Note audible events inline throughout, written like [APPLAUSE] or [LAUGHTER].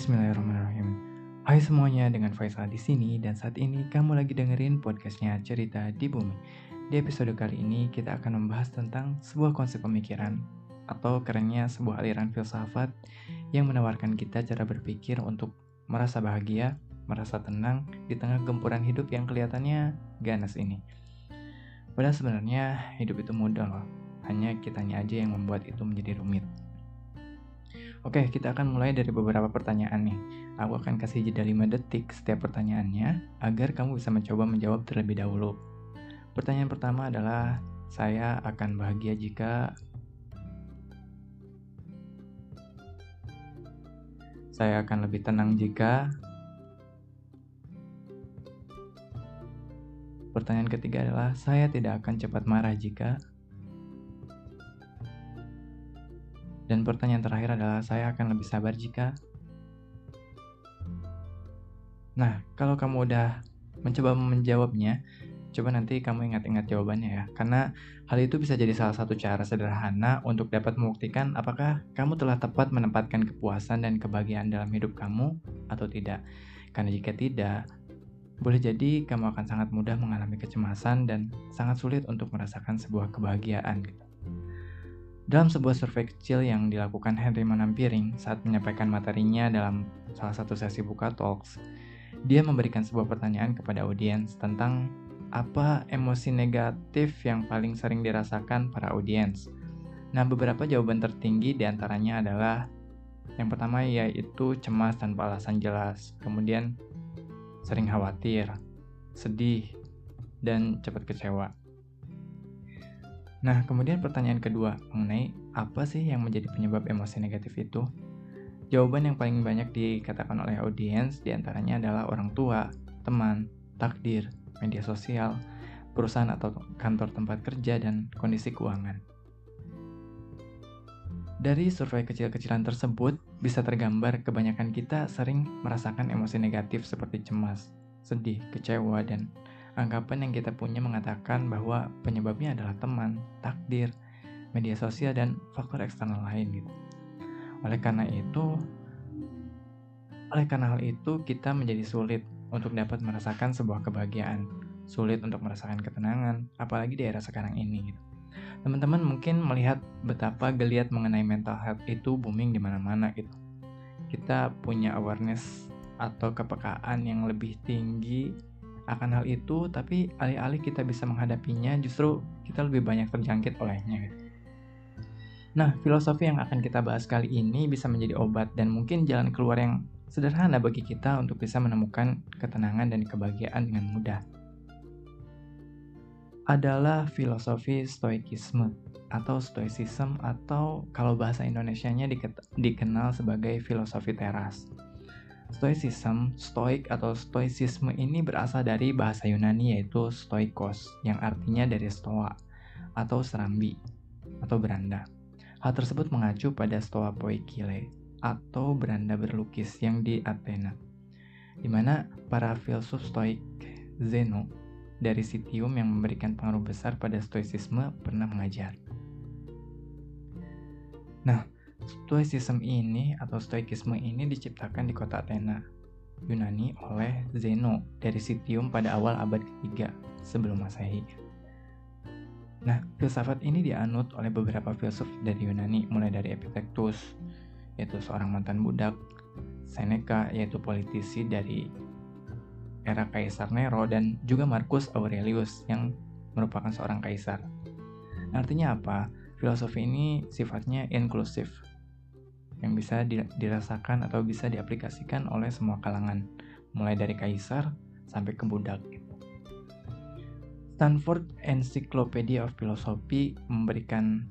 Bismillahirrahmanirrahim. Hai semuanya, dengan Faisal di sini dan saat ini kamu lagi dengerin podcastnya Cerita di Bumi. Di episode kali ini kita akan membahas tentang sebuah konsep pemikiran atau kerennya sebuah aliran filsafat yang menawarkan kita cara berpikir untuk merasa bahagia, merasa tenang di tengah gempuran hidup yang kelihatannya ganas ini. Padahal sebenarnya hidup itu mudah loh, hanya kitanya aja yang membuat itu menjadi rumit. Oke, kita akan mulai dari beberapa pertanyaan nih. Aku akan kasih jeda 5 detik setiap pertanyaannya agar kamu bisa mencoba menjawab terlebih dahulu. Pertanyaan pertama adalah, saya akan bahagia jika saya akan lebih tenang jika Pertanyaan ketiga adalah, saya tidak akan cepat marah jika Dan pertanyaan terakhir adalah saya akan lebih sabar jika Nah, kalau kamu udah mencoba menjawabnya, coba nanti kamu ingat-ingat jawabannya ya. Karena hal itu bisa jadi salah satu cara sederhana untuk dapat membuktikan apakah kamu telah tepat menempatkan kepuasan dan kebahagiaan dalam hidup kamu atau tidak. Karena jika tidak, boleh jadi kamu akan sangat mudah mengalami kecemasan dan sangat sulit untuk merasakan sebuah kebahagiaan gitu. Dalam sebuah survei kecil yang dilakukan Henry Manampiring saat menyampaikan materinya dalam salah satu sesi buka talks, dia memberikan sebuah pertanyaan kepada audiens tentang apa emosi negatif yang paling sering dirasakan para audiens. Nah, beberapa jawaban tertinggi di antaranya adalah yang pertama yaitu cemas tanpa alasan jelas, kemudian sering khawatir, sedih, dan cepat kecewa. Nah, kemudian pertanyaan kedua mengenai apa sih yang menjadi penyebab emosi negatif itu? Jawaban yang paling banyak dikatakan oleh audiens di antaranya adalah orang tua, teman, takdir, media sosial, perusahaan atau kantor tempat kerja, dan kondisi keuangan. Dari survei kecil-kecilan tersebut, bisa tergambar kebanyakan kita sering merasakan emosi negatif seperti cemas, sedih, kecewa, dan anggapan yang kita punya mengatakan bahwa penyebabnya adalah teman, takdir, media sosial, dan faktor eksternal lain gitu. Oleh karena itu, oleh karena hal itu kita menjadi sulit untuk dapat merasakan sebuah kebahagiaan, sulit untuk merasakan ketenangan, apalagi di era sekarang ini gitu. Teman-teman mungkin melihat betapa geliat mengenai mental health itu booming di mana-mana gitu. Kita punya awareness atau kepekaan yang lebih tinggi akan hal itu, tapi alih-alih kita bisa menghadapinya, justru kita lebih banyak terjangkit olehnya. Nah, filosofi yang akan kita bahas kali ini bisa menjadi obat dan mungkin jalan keluar yang sederhana bagi kita untuk bisa menemukan ketenangan dan kebahagiaan dengan mudah. Adalah filosofi stoikisme atau stoicism atau kalau bahasa Indonesianya dikenal sebagai filosofi teras. Stoicism, stoik atau stoicisme ini berasal dari bahasa Yunani yaitu stoikos yang artinya dari stoa atau serambi atau beranda. Hal tersebut mengacu pada stoa poikile atau beranda berlukis yang di Athena, di mana para filsuf stoik Zeno dari Sitium yang memberikan pengaruh besar pada stoicisme pernah mengajar. Nah, Stoicism ini atau stoikisme ini diciptakan di kota Athena, Yunani oleh Zeno dari Sitium pada awal abad ketiga sebelum Masehi. Nah, filsafat ini dianut oleh beberapa filsuf dari Yunani, mulai dari Epictetus, yaitu seorang mantan budak, Seneca, yaitu politisi dari era Kaisar Nero, dan juga Marcus Aurelius yang merupakan seorang kaisar. Artinya apa? Filosofi ini sifatnya inklusif, yang bisa dirasakan atau bisa diaplikasikan oleh semua kalangan, mulai dari kaisar sampai ke budak. Stanford Encyclopedia of Philosophy memberikan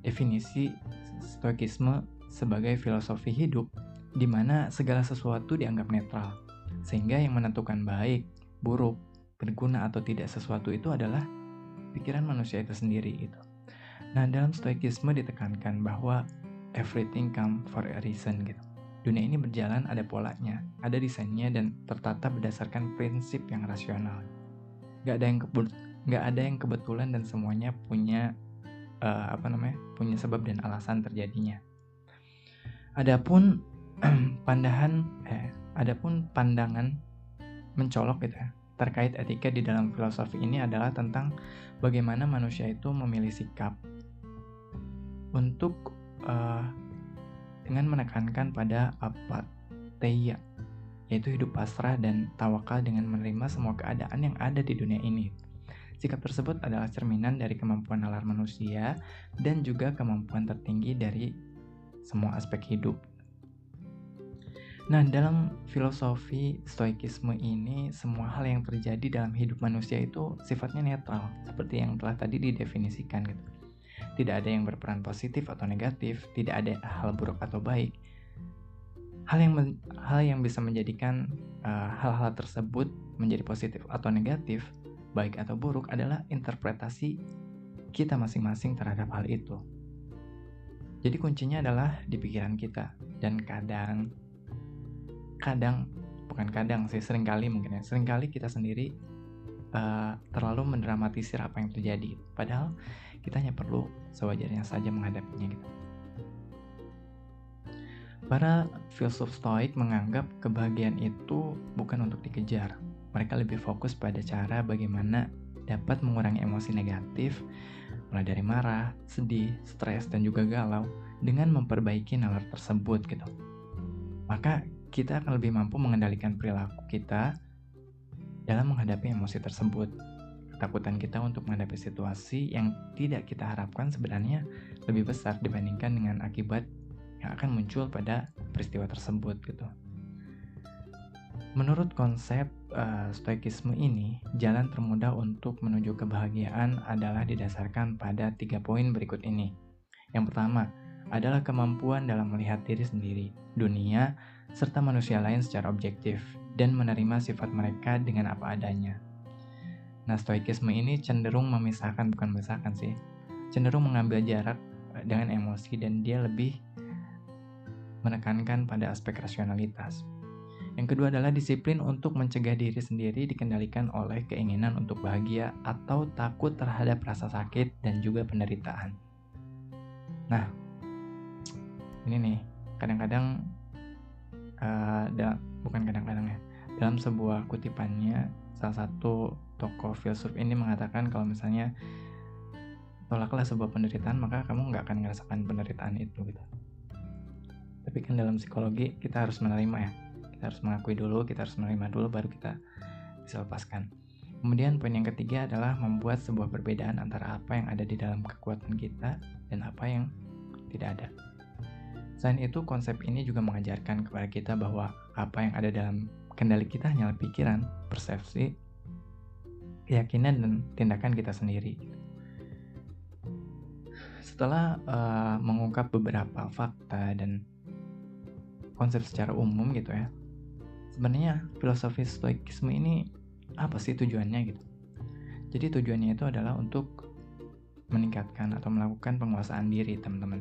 definisi stoikisme sebagai filosofi hidup di mana segala sesuatu dianggap netral, sehingga yang menentukan baik, buruk, berguna atau tidak sesuatu itu adalah pikiran manusia itu sendiri itu. Nah, dalam stoikisme ditekankan bahwa everything come for a reason gitu. Dunia ini berjalan ada polanya, ada desainnya dan tertata berdasarkan prinsip yang rasional. Gak ada yang kebut gak ada yang kebetulan dan semuanya punya uh, apa namanya punya sebab dan alasan terjadinya. Adapun [CLEARS THROAT] pandangan eh adapun pandangan mencolok gitu ya terkait etika di dalam filosofi ini adalah tentang bagaimana manusia itu memilih sikap untuk uh, dengan menekankan pada apatheia yaitu hidup pasrah dan tawakal dengan menerima semua keadaan yang ada di dunia ini. Sikap tersebut adalah cerminan dari kemampuan nalar manusia dan juga kemampuan tertinggi dari semua aspek hidup. Nah, dalam filosofi stoikisme ini, semua hal yang terjadi dalam hidup manusia itu sifatnya netral, seperti yang telah tadi didefinisikan gitu. Tidak ada yang berperan positif atau negatif, tidak ada hal buruk atau baik. Hal yang hal yang bisa menjadikan eh, hal-hal tersebut menjadi positif atau negatif, baik atau buruk adalah interpretasi kita masing-masing terhadap hal itu. Jadi kuncinya adalah di pikiran kita dan kadang kadang bukan kadang sih sering kali mungkin ya sering kali kita sendiri uh, terlalu mendramatisir apa yang terjadi padahal kita hanya perlu sewajarnya saja menghadapinya gitu para filsuf stoik menganggap kebahagiaan itu bukan untuk dikejar mereka lebih fokus pada cara bagaimana dapat mengurangi emosi negatif mulai dari marah, sedih, stres, dan juga galau dengan memperbaiki nalar tersebut gitu. Maka kita akan lebih mampu mengendalikan perilaku kita dalam menghadapi emosi tersebut. Ketakutan kita untuk menghadapi situasi yang tidak kita harapkan sebenarnya lebih besar dibandingkan dengan akibat yang akan muncul pada peristiwa tersebut gitu. Menurut konsep uh, stoikisme ini, jalan termudah untuk menuju kebahagiaan adalah didasarkan pada tiga poin berikut ini. Yang pertama adalah kemampuan dalam melihat diri sendiri, dunia, serta manusia lain secara objektif dan menerima sifat mereka dengan apa adanya. Nah, stoikisme ini cenderung memisahkan bukan memisahkan sih, cenderung mengambil jarak eh, dengan emosi dan dia lebih menekankan pada aspek rasionalitas. Yang kedua adalah disiplin untuk mencegah diri sendiri dikendalikan oleh keinginan untuk bahagia atau takut terhadap rasa sakit dan juga penderitaan. Nah, ini nih, kadang-kadang uh, bukan kadang-kadang ya dalam sebuah kutipannya salah satu tokoh filsuf ini mengatakan kalau misalnya tolaklah sebuah penderitaan maka kamu nggak akan merasakan penderitaan itu gitu. Tapi kan dalam psikologi kita harus menerima ya. Kita harus mengakui dulu kita harus menerima dulu baru kita bisa lepaskan. Kemudian poin yang ketiga adalah membuat sebuah perbedaan antara apa yang ada di dalam kekuatan kita dan apa yang tidak ada. Selain itu, konsep ini juga mengajarkan kepada kita bahwa apa yang ada dalam kendali kita hanyalah pikiran, persepsi, keyakinan, dan tindakan kita sendiri. Setelah uh, mengungkap beberapa fakta dan konsep secara umum gitu ya, sebenarnya filosofi stoikisme ini apa sih tujuannya gitu? Jadi tujuannya itu adalah untuk meningkatkan atau melakukan penguasaan diri teman-teman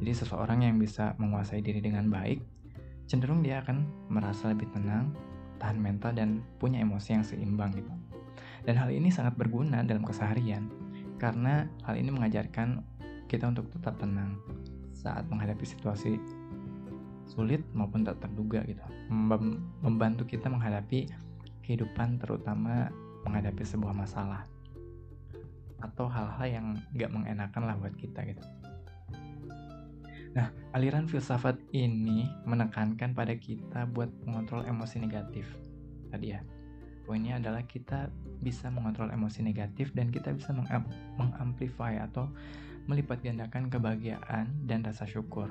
jadi seseorang yang bisa menguasai diri dengan baik, cenderung dia akan merasa lebih tenang, tahan mental dan punya emosi yang seimbang gitu. Dan hal ini sangat berguna dalam keseharian karena hal ini mengajarkan kita untuk tetap tenang saat menghadapi situasi sulit maupun tak terduga gitu. Membantu kita menghadapi kehidupan terutama menghadapi sebuah masalah atau hal-hal yang gak mengenakan lah buat kita gitu. Nah, aliran filsafat ini menekankan pada kita buat mengontrol emosi negatif. Tadi ya, poinnya adalah kita bisa mengontrol emosi negatif dan kita bisa mengamplify atau melipat gandakan kebahagiaan dan rasa syukur.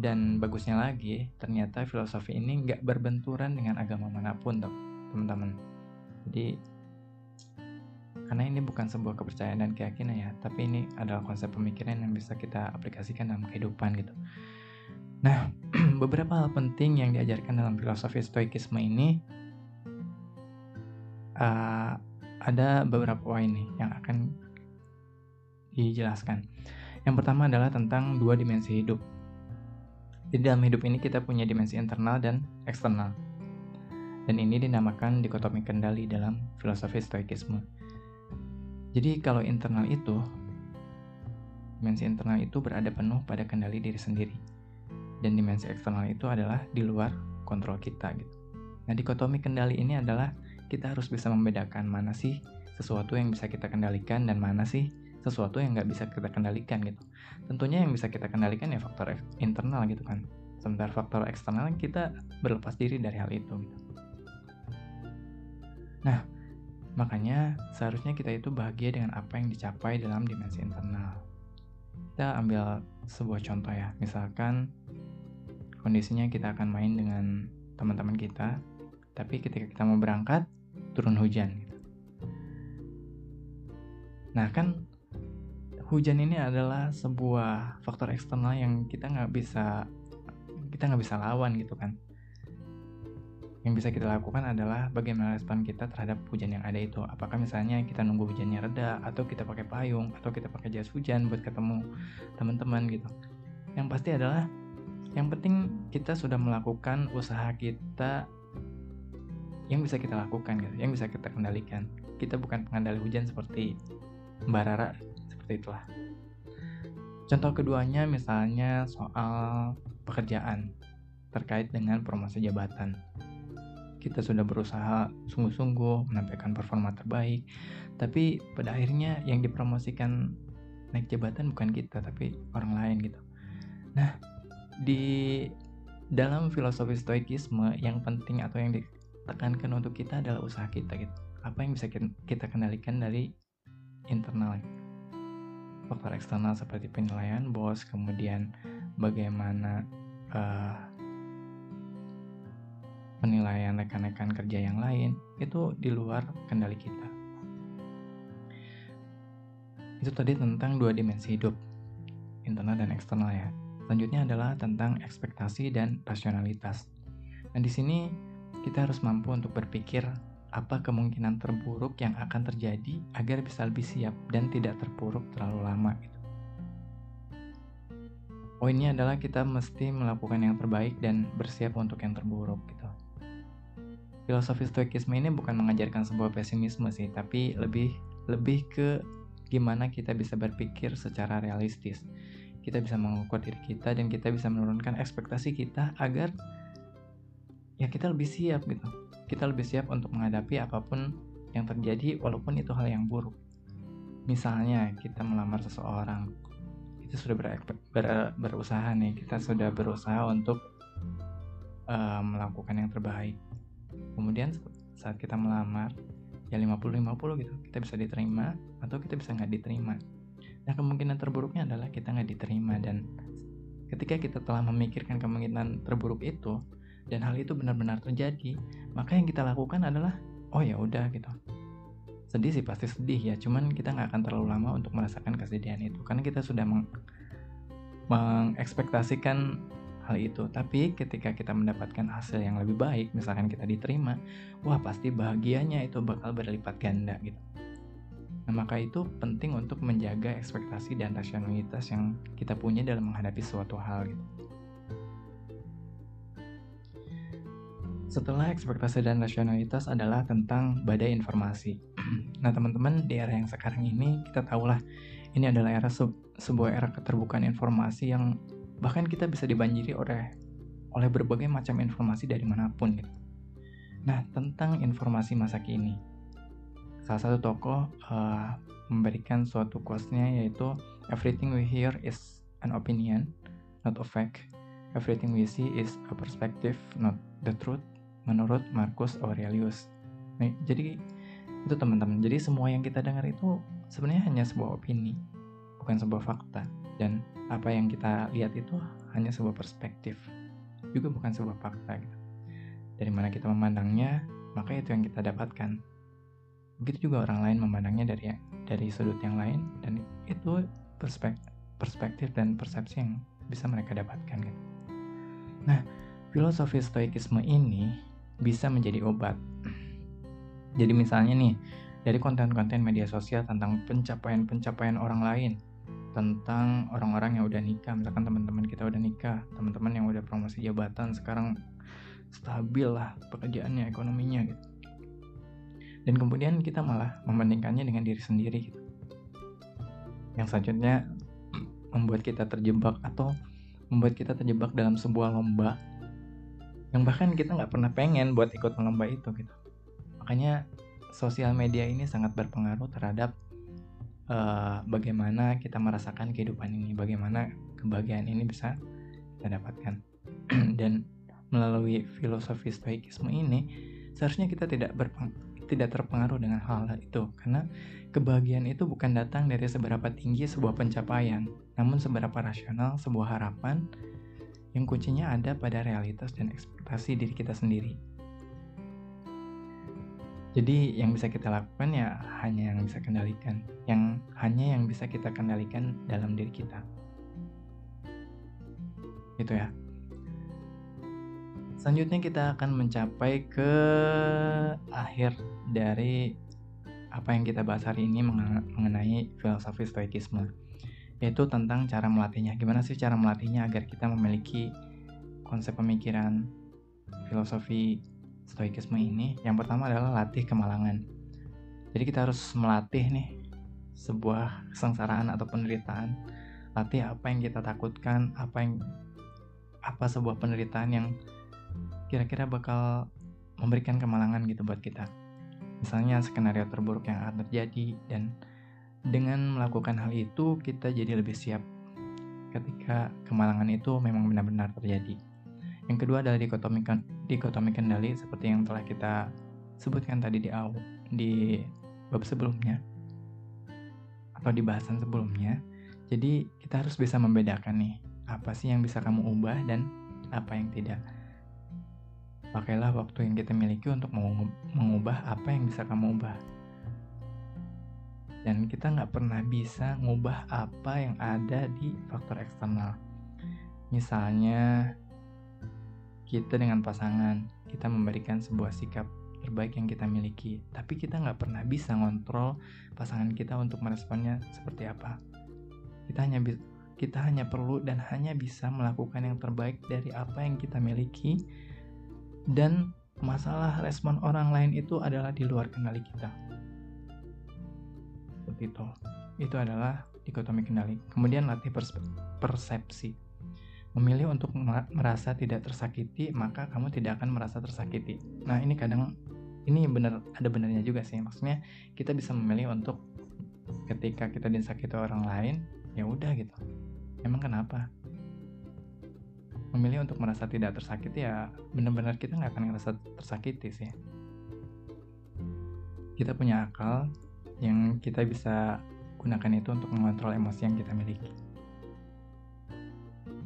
Dan bagusnya lagi, ternyata filosofi ini nggak berbenturan dengan agama mana pun, teman-teman. Jadi karena ini bukan sebuah kepercayaan dan keyakinan ya, tapi ini adalah konsep pemikiran yang bisa kita aplikasikan dalam kehidupan gitu. Nah, [CLEARS THROAT] beberapa hal penting yang diajarkan dalam filosofi stoikisme ini uh, ada beberapa poin nih yang akan dijelaskan. Yang pertama adalah tentang dua dimensi hidup. Di dalam hidup ini kita punya dimensi internal dan eksternal. Dan ini dinamakan dikotomi kendali dalam filosofi stoikisme jadi kalau internal itu, dimensi internal itu berada penuh pada kendali diri sendiri. dan dimensi eksternal itu adalah di luar kontrol kita gitu. Nah, dikotomi kendali ini adalah kita harus bisa membedakan mana sih sesuatu yang bisa kita kendalikan dan mana sih sesuatu yang nggak bisa kita kendalikan gitu. Tentunya yang bisa kita kendalikan ya faktor internal gitu kan. Sementara faktor eksternal kita berlepas diri dari hal itu gitu. Nah, makanya seharusnya kita itu bahagia dengan apa yang dicapai dalam dimensi internal. Kita ambil sebuah contoh ya, misalkan kondisinya kita akan main dengan teman-teman kita, tapi ketika kita mau berangkat, turun hujan gitu. Nah kan hujan ini adalah sebuah faktor eksternal yang kita nggak bisa kita nggak bisa lawan gitu kan. Yang bisa kita lakukan adalah bagaimana respon kita terhadap hujan yang ada itu. Apakah misalnya kita nunggu hujannya reda, atau kita pakai payung, atau kita pakai jas hujan buat ketemu teman-teman gitu. Yang pasti adalah, yang penting kita sudah melakukan usaha kita yang bisa kita lakukan gitu, yang bisa kita kendalikan. Kita bukan pengendali hujan seperti Mbak Rara, seperti itulah. Contoh keduanya misalnya soal pekerjaan terkait dengan promosi jabatan. Kita sudah berusaha sungguh-sungguh menampilkan performa terbaik, tapi pada akhirnya yang dipromosikan naik jabatan bukan kita, tapi orang lain gitu. Nah, di dalam filosofi stoikisme yang penting atau yang tekankan untuk kita adalah usaha kita gitu. Apa yang bisa kita kendalikan dari internal faktor eksternal seperti penilaian bos kemudian bagaimana uh, penilaian rekan-rekan kerja yang lain itu di luar kendali kita. Itu tadi tentang dua dimensi hidup internal dan eksternal ya. Selanjutnya adalah tentang ekspektasi dan rasionalitas. Nah di sini kita harus mampu untuk berpikir apa kemungkinan terburuk yang akan terjadi agar bisa lebih siap dan tidak terpuruk terlalu lama. Gitu. Poinnya adalah kita mesti melakukan yang terbaik dan bersiap untuk yang terburuk gitu. Filosofi stoikisme ini bukan mengajarkan sebuah pesimisme sih, tapi lebih lebih ke gimana kita bisa berpikir secara realistis. Kita bisa mengukur diri kita dan kita bisa menurunkan ekspektasi kita agar ya kita lebih siap gitu. Kita lebih siap untuk menghadapi apa pun yang terjadi walaupun itu hal yang buruk. Misalnya kita melamar seseorang itu sudah ber, ber, berusaha nih kita sudah berusaha untuk uh, melakukan yang terbaik. Kemudian saat kita melamar ya 50-50 gitu kita bisa diterima atau kita bisa nggak diterima. Nah kemungkinan terburuknya adalah kita nggak diterima dan ketika kita telah memikirkan kemungkinan terburuk itu dan hal itu benar-benar terjadi, maka yang kita lakukan adalah oh ya udah gitu. Sedih sih pasti sedih ya, cuman kita nggak akan terlalu lama untuk merasakan kesedihan itu karena kita sudah meng mengekspektasikan hal itu. Tapi ketika kita mendapatkan hasil yang lebih baik, misalkan kita diterima, wah pasti bahagianya itu bakal berlipat ganda gitu. Nah, maka itu penting untuk menjaga ekspektasi dan rasionalitas yang kita punya dalam menghadapi suatu hal gitu. Setelah ekspektasi dan rasionalitas adalah tentang badai informasi. [CLEARS THROAT] nah, teman-teman, di era yang sekarang ini kita tahulah ini adalah era se sebuah era keterbukaan informasi yang bahkan kita bisa dibanjiri oleh oleh berbagai macam informasi dari mana pun gitu. Nah, tentang informasi masa kini. Salah satu tokoh uh, memberikan suatu quotes-nya yaitu everything we hear is an opinion, not a fact. Everything we see is a perspective, not the truth menurut Marcus Aurelius. Nih, jadi itu teman-teman. Jadi semua yang kita dengar itu sebenarnya hanya sebuah opini, bukan sebuah fakta. Dan apa yang kita lihat itu hanya sebuah perspektif, juga bukan sebuah fakta gitu. Dari mana kita memandangnya, maka itu yang kita dapatkan. Begitu juga orang lain memandangnya dari dari sudut yang lain dan itu perspektif perspektif dan persepsi yang bisa mereka dapatkan gitu. Nah, filosofi stoikisme ini bisa menjadi obat. Jadi misalnya nih, dari konten-konten media sosial tentang pencapaian-pencapaian orang lain, tentang orang-orang yang udah nikah, misalkan teman-teman kita udah nikah, teman-teman yang udah promosi jabatan sekarang stabil lah pekerjaannya, ekonominya gitu. Dan kemudian kita malah membandingkannya dengan diri sendiri gitu. Yang selanjutnya [CLEARS THROAT] membuat kita terjebak atau membuat kita terjebak dalam sebuah lomba yang bahkan kita nggak pernah pengen buat ikut lomba itu gitu. Makanya sosial media ini sangat berpengaruh terhadap uh, bagaimana kita merasakan kehidupan ini bagaimana kebahagiaan ini bisa kita dapatkan. [CLEARS THROAT] Dan melalui filosofi stoikisme ini seharusnya kita tidak berpeng tidak terpengaruh dengan hal-hal itu. Karena kebahagiaan itu bukan datang dari seberapa tinggi sebuah pencapaian namun seberapa rasional sebuah harapan yang kuncinya ada pada realitas dan ekspektasi diri kita sendiri. Jadi yang bisa kita lakukan ya hanya yang bisa kendalikan, yang hanya yang bisa kita kendalikan dalam diri kita. Gitu ya. Selanjutnya kita akan mencapai ke akhir dari apa yang kita bahas hari ini mengenai filosofi stoikisme yaitu tentang cara melatihnya. Gimana sih cara melatihnya agar kita memiliki konsep pemikiran filosofi stoikisme ini? Yang pertama adalah latih kemalangan. Jadi kita harus melatih nih sebuah kesengsaraan atau penderitaan. Latih apa yang kita takutkan, apa yang apa sebuah penderitaan yang kira-kira bakal memberikan kemalangan gitu buat kita. Misalnya skenario terburuk yang akan terjadi dan dengan melakukan hal itu, kita jadi lebih siap ketika kemalangan itu memang benar-benar terjadi. Yang kedua adalah dikotomi, dikotomi kendali seperti yang telah kita sebutkan tadi di awal di bab sebelumnya atau di bahasan sebelumnya. Jadi kita harus bisa membedakan nih apa sih yang bisa kamu ubah dan apa yang tidak. Pakailah waktu yang kita miliki untuk mengubah apa yang bisa kamu ubah dan kita nggak pernah bisa ngubah apa yang ada di faktor eksternal. Misalnya, kita dengan pasangan, kita memberikan sebuah sikap terbaik yang kita miliki, tapi kita nggak pernah bisa ngontrol pasangan kita untuk meresponnya seperti apa. Kita hanya kita hanya perlu dan hanya bisa melakukan yang terbaik dari apa yang kita miliki dan masalah respon orang lain itu adalah di luar kendali kita seperti itu. Itu adalah dikotomi kendali. Kemudian latih persepsi. Memilih untuk merasa tidak tersakiti maka kamu tidak akan merasa tersakiti. Nah ini kadang ini benar ada benarnya juga sih. Maksudnya kita bisa memilih untuk ketika kita disakiti orang lain ya udah gitu. Emang kenapa? Memilih untuk merasa tidak tersakiti ya benar-benar kita nggak akan ngerasa tersakiti sih. Kita punya akal yang kita bisa gunakan itu untuk mengontrol emosi yang kita miliki.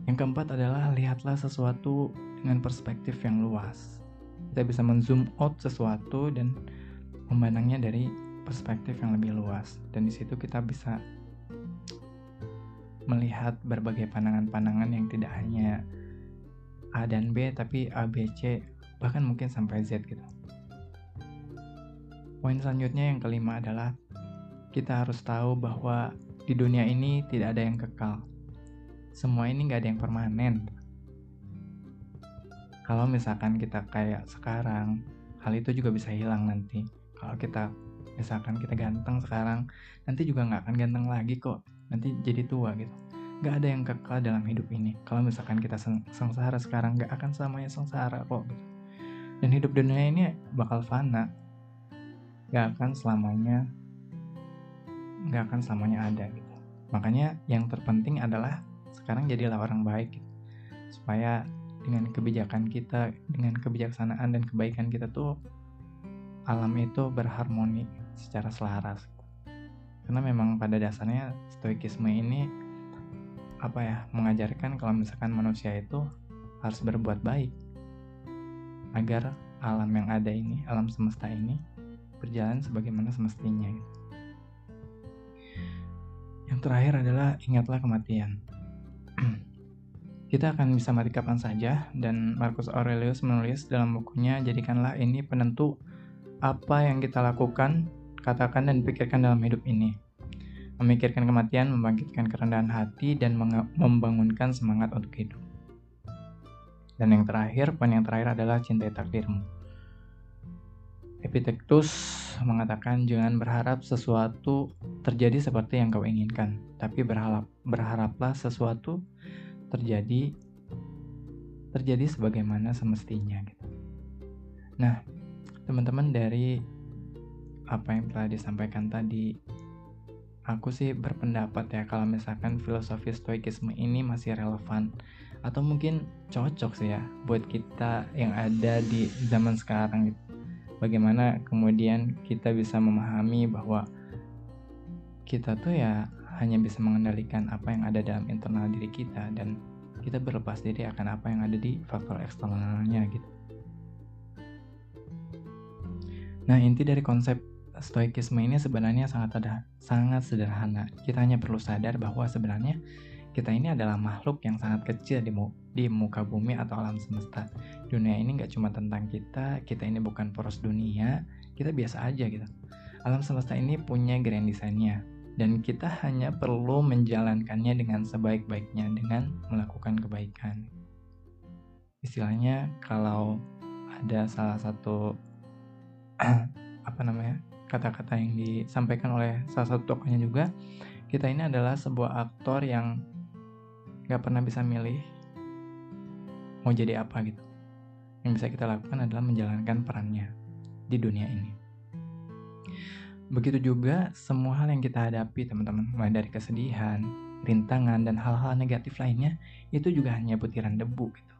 Yang keempat adalah lihatlah sesuatu dengan perspektif yang luas. Kita bisa menzoom out sesuatu dan memandangnya dari perspektif yang lebih luas. Dan di situ kita bisa melihat berbagai pandangan-pandangan yang tidak hanya A dan B, tapi A, B, C, bahkan mungkin sampai Z gitu. Poin selanjutnya yang kelima adalah kita harus tahu bahwa di dunia ini tidak ada yang kekal. Semua ini nggak ada yang permanen. Kalau misalkan kita kayak sekarang, hal itu juga bisa hilang nanti. Kalau kita misalkan kita ganteng sekarang, nanti juga nggak akan ganteng lagi kok. Nanti jadi tua gitu. Nggak ada yang kekal dalam hidup ini. Kalau misalkan kita sengsara sekarang, nggak akan selamanya sengsara kok. Gitu. Dan hidup dunia ini bakal fana. Nggak akan selamanya nggak akan selamanya ada gitu makanya yang terpenting adalah sekarang jadilah orang baik gitu. supaya dengan kebijakan kita dengan kebijaksanaan dan kebaikan kita tuh alam itu berharmoni secara selaras karena memang pada dasarnya stoikisme ini apa ya mengajarkan kalau misalkan manusia itu harus berbuat baik agar alam yang ada ini alam semesta ini berjalan sebagaimana semestinya gitu. Yang terakhir adalah ingatlah kematian. [CLEARS THROAT] Kita akan bisa mati kapan saja, dan Marcus Aurelius menulis dalam bukunya, jadikanlah ini penentu apa yang kita lakukan, katakan, dan pikirkan dalam hidup ini. Memikirkan kematian, membangkitkan kerendahan hati, dan membangunkan semangat untuk hidup. Dan yang terakhir, poin yang terakhir adalah cintai takdirmu. Epictetus mengatakan jangan berharap sesuatu terjadi seperti yang kau inginkan, tapi berharap berharaplah sesuatu terjadi terjadi sebagaimana semestinya gitu. Nah, teman-teman dari apa yang telah disampaikan tadi aku sih berpendapat ya kalau misalkan filosofi stoikisme ini masih relevan atau mungkin cocok sih ya buat kita yang ada di zaman sekarang gitu. Bagaimana kemudian kita bisa memahami bahwa kita tuh ya hanya bisa mengendalikan apa yang ada dalam internal diri kita dan kita berlepas diri akan apa yang ada di faktor eksternalnya gitu. Nah, inti dari konsep stoikisme ini sebenarnya sangat ada sangat sederhana. Kita hanya perlu sadar bahwa sebenarnya kita ini adalah makhluk yang sangat kecil di, mu di muka bumi atau alam semesta. Dunia ini nggak cuma tentang kita, kita ini bukan poros dunia, kita biasa aja gitu. Alam semesta ini punya grand desainnya, dan kita hanya perlu menjalankannya dengan sebaik-baiknya dengan melakukan kebaikan. Istilahnya kalau ada salah satu [CLEARS THROAT] apa namanya kata-kata yang disampaikan oleh salah satu tokohnya juga kita ini adalah sebuah aktor yang nggak pernah bisa milih mau jadi apa gitu yang bisa kita lakukan adalah menjalankan perannya di dunia ini Begitu juga semua hal yang kita hadapi teman-teman, mulai dari kesedihan, rintangan, dan hal-hal negatif lainnya, itu juga hanya butiran debu gitu.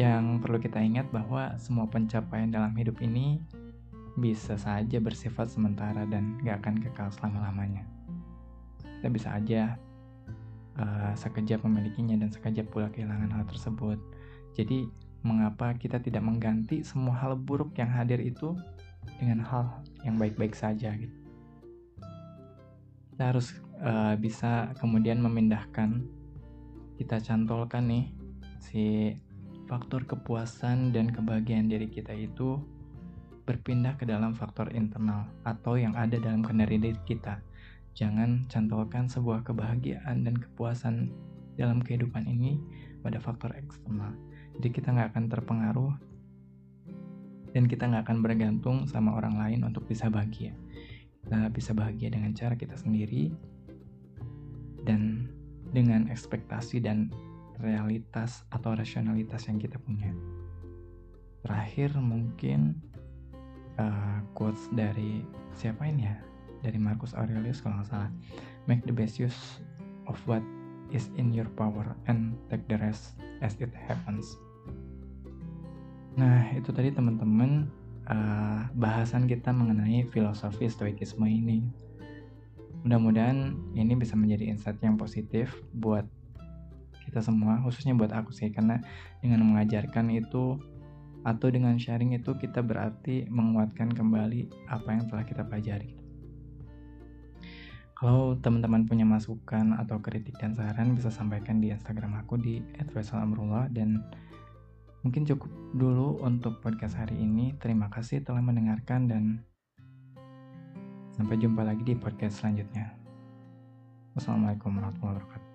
Yang perlu kita ingat bahwa semua pencapaian dalam hidup ini bisa saja bersifat sementara dan gak akan kekal selama-lamanya. Kita bisa aja uh, sekejap memilikinya dan sekejap pula kehilangan hal tersebut. Jadi, mengapa kita tidak mengganti semua hal buruk yang hadir itu dengan hal yang baik-baik saja gitu. Kita harus uh, bisa kemudian memindahkan kita cantolkan nih si faktor kepuasan dan kebahagiaan diri kita itu berpindah ke dalam faktor internal atau yang ada dalam kendali diri kita. Jangan cantolkan sebuah kebahagiaan dan kepuasan dalam kehidupan ini pada faktor eksternal. Jadi kita nggak akan terpengaruh dan kita nggak akan bergantung sama orang lain untuk bisa bahagia. Kita bisa bahagia dengan cara kita sendiri dan dengan ekspektasi dan realitas atau rasionalitas yang kita punya. Terakhir mungkin uh, quotes dari siapa ini ya? Dari Marcus Aurelius kalau nggak salah. Make the best use of what is in your power and take the rest as it happens. Nah, itu tadi teman-teman uh, bahasan kita mengenai filosofi stoikisme ini. Mudah-mudahan ini bisa menjadi insight yang positif buat kita semua, khususnya buat aku sih, karena dengan mengajarkan itu atau dengan sharing itu kita berarti menguatkan kembali apa yang telah kita pelajari. Kalau teman-teman punya masukan atau kritik dan saran bisa sampaikan di Instagram aku di @faisalamrullah dan Mungkin cukup dulu untuk podcast hari ini. Terima kasih telah mendengarkan dan sampai jumpa lagi di podcast selanjutnya. Wassalamualaikum warahmatullahi wabarakatuh.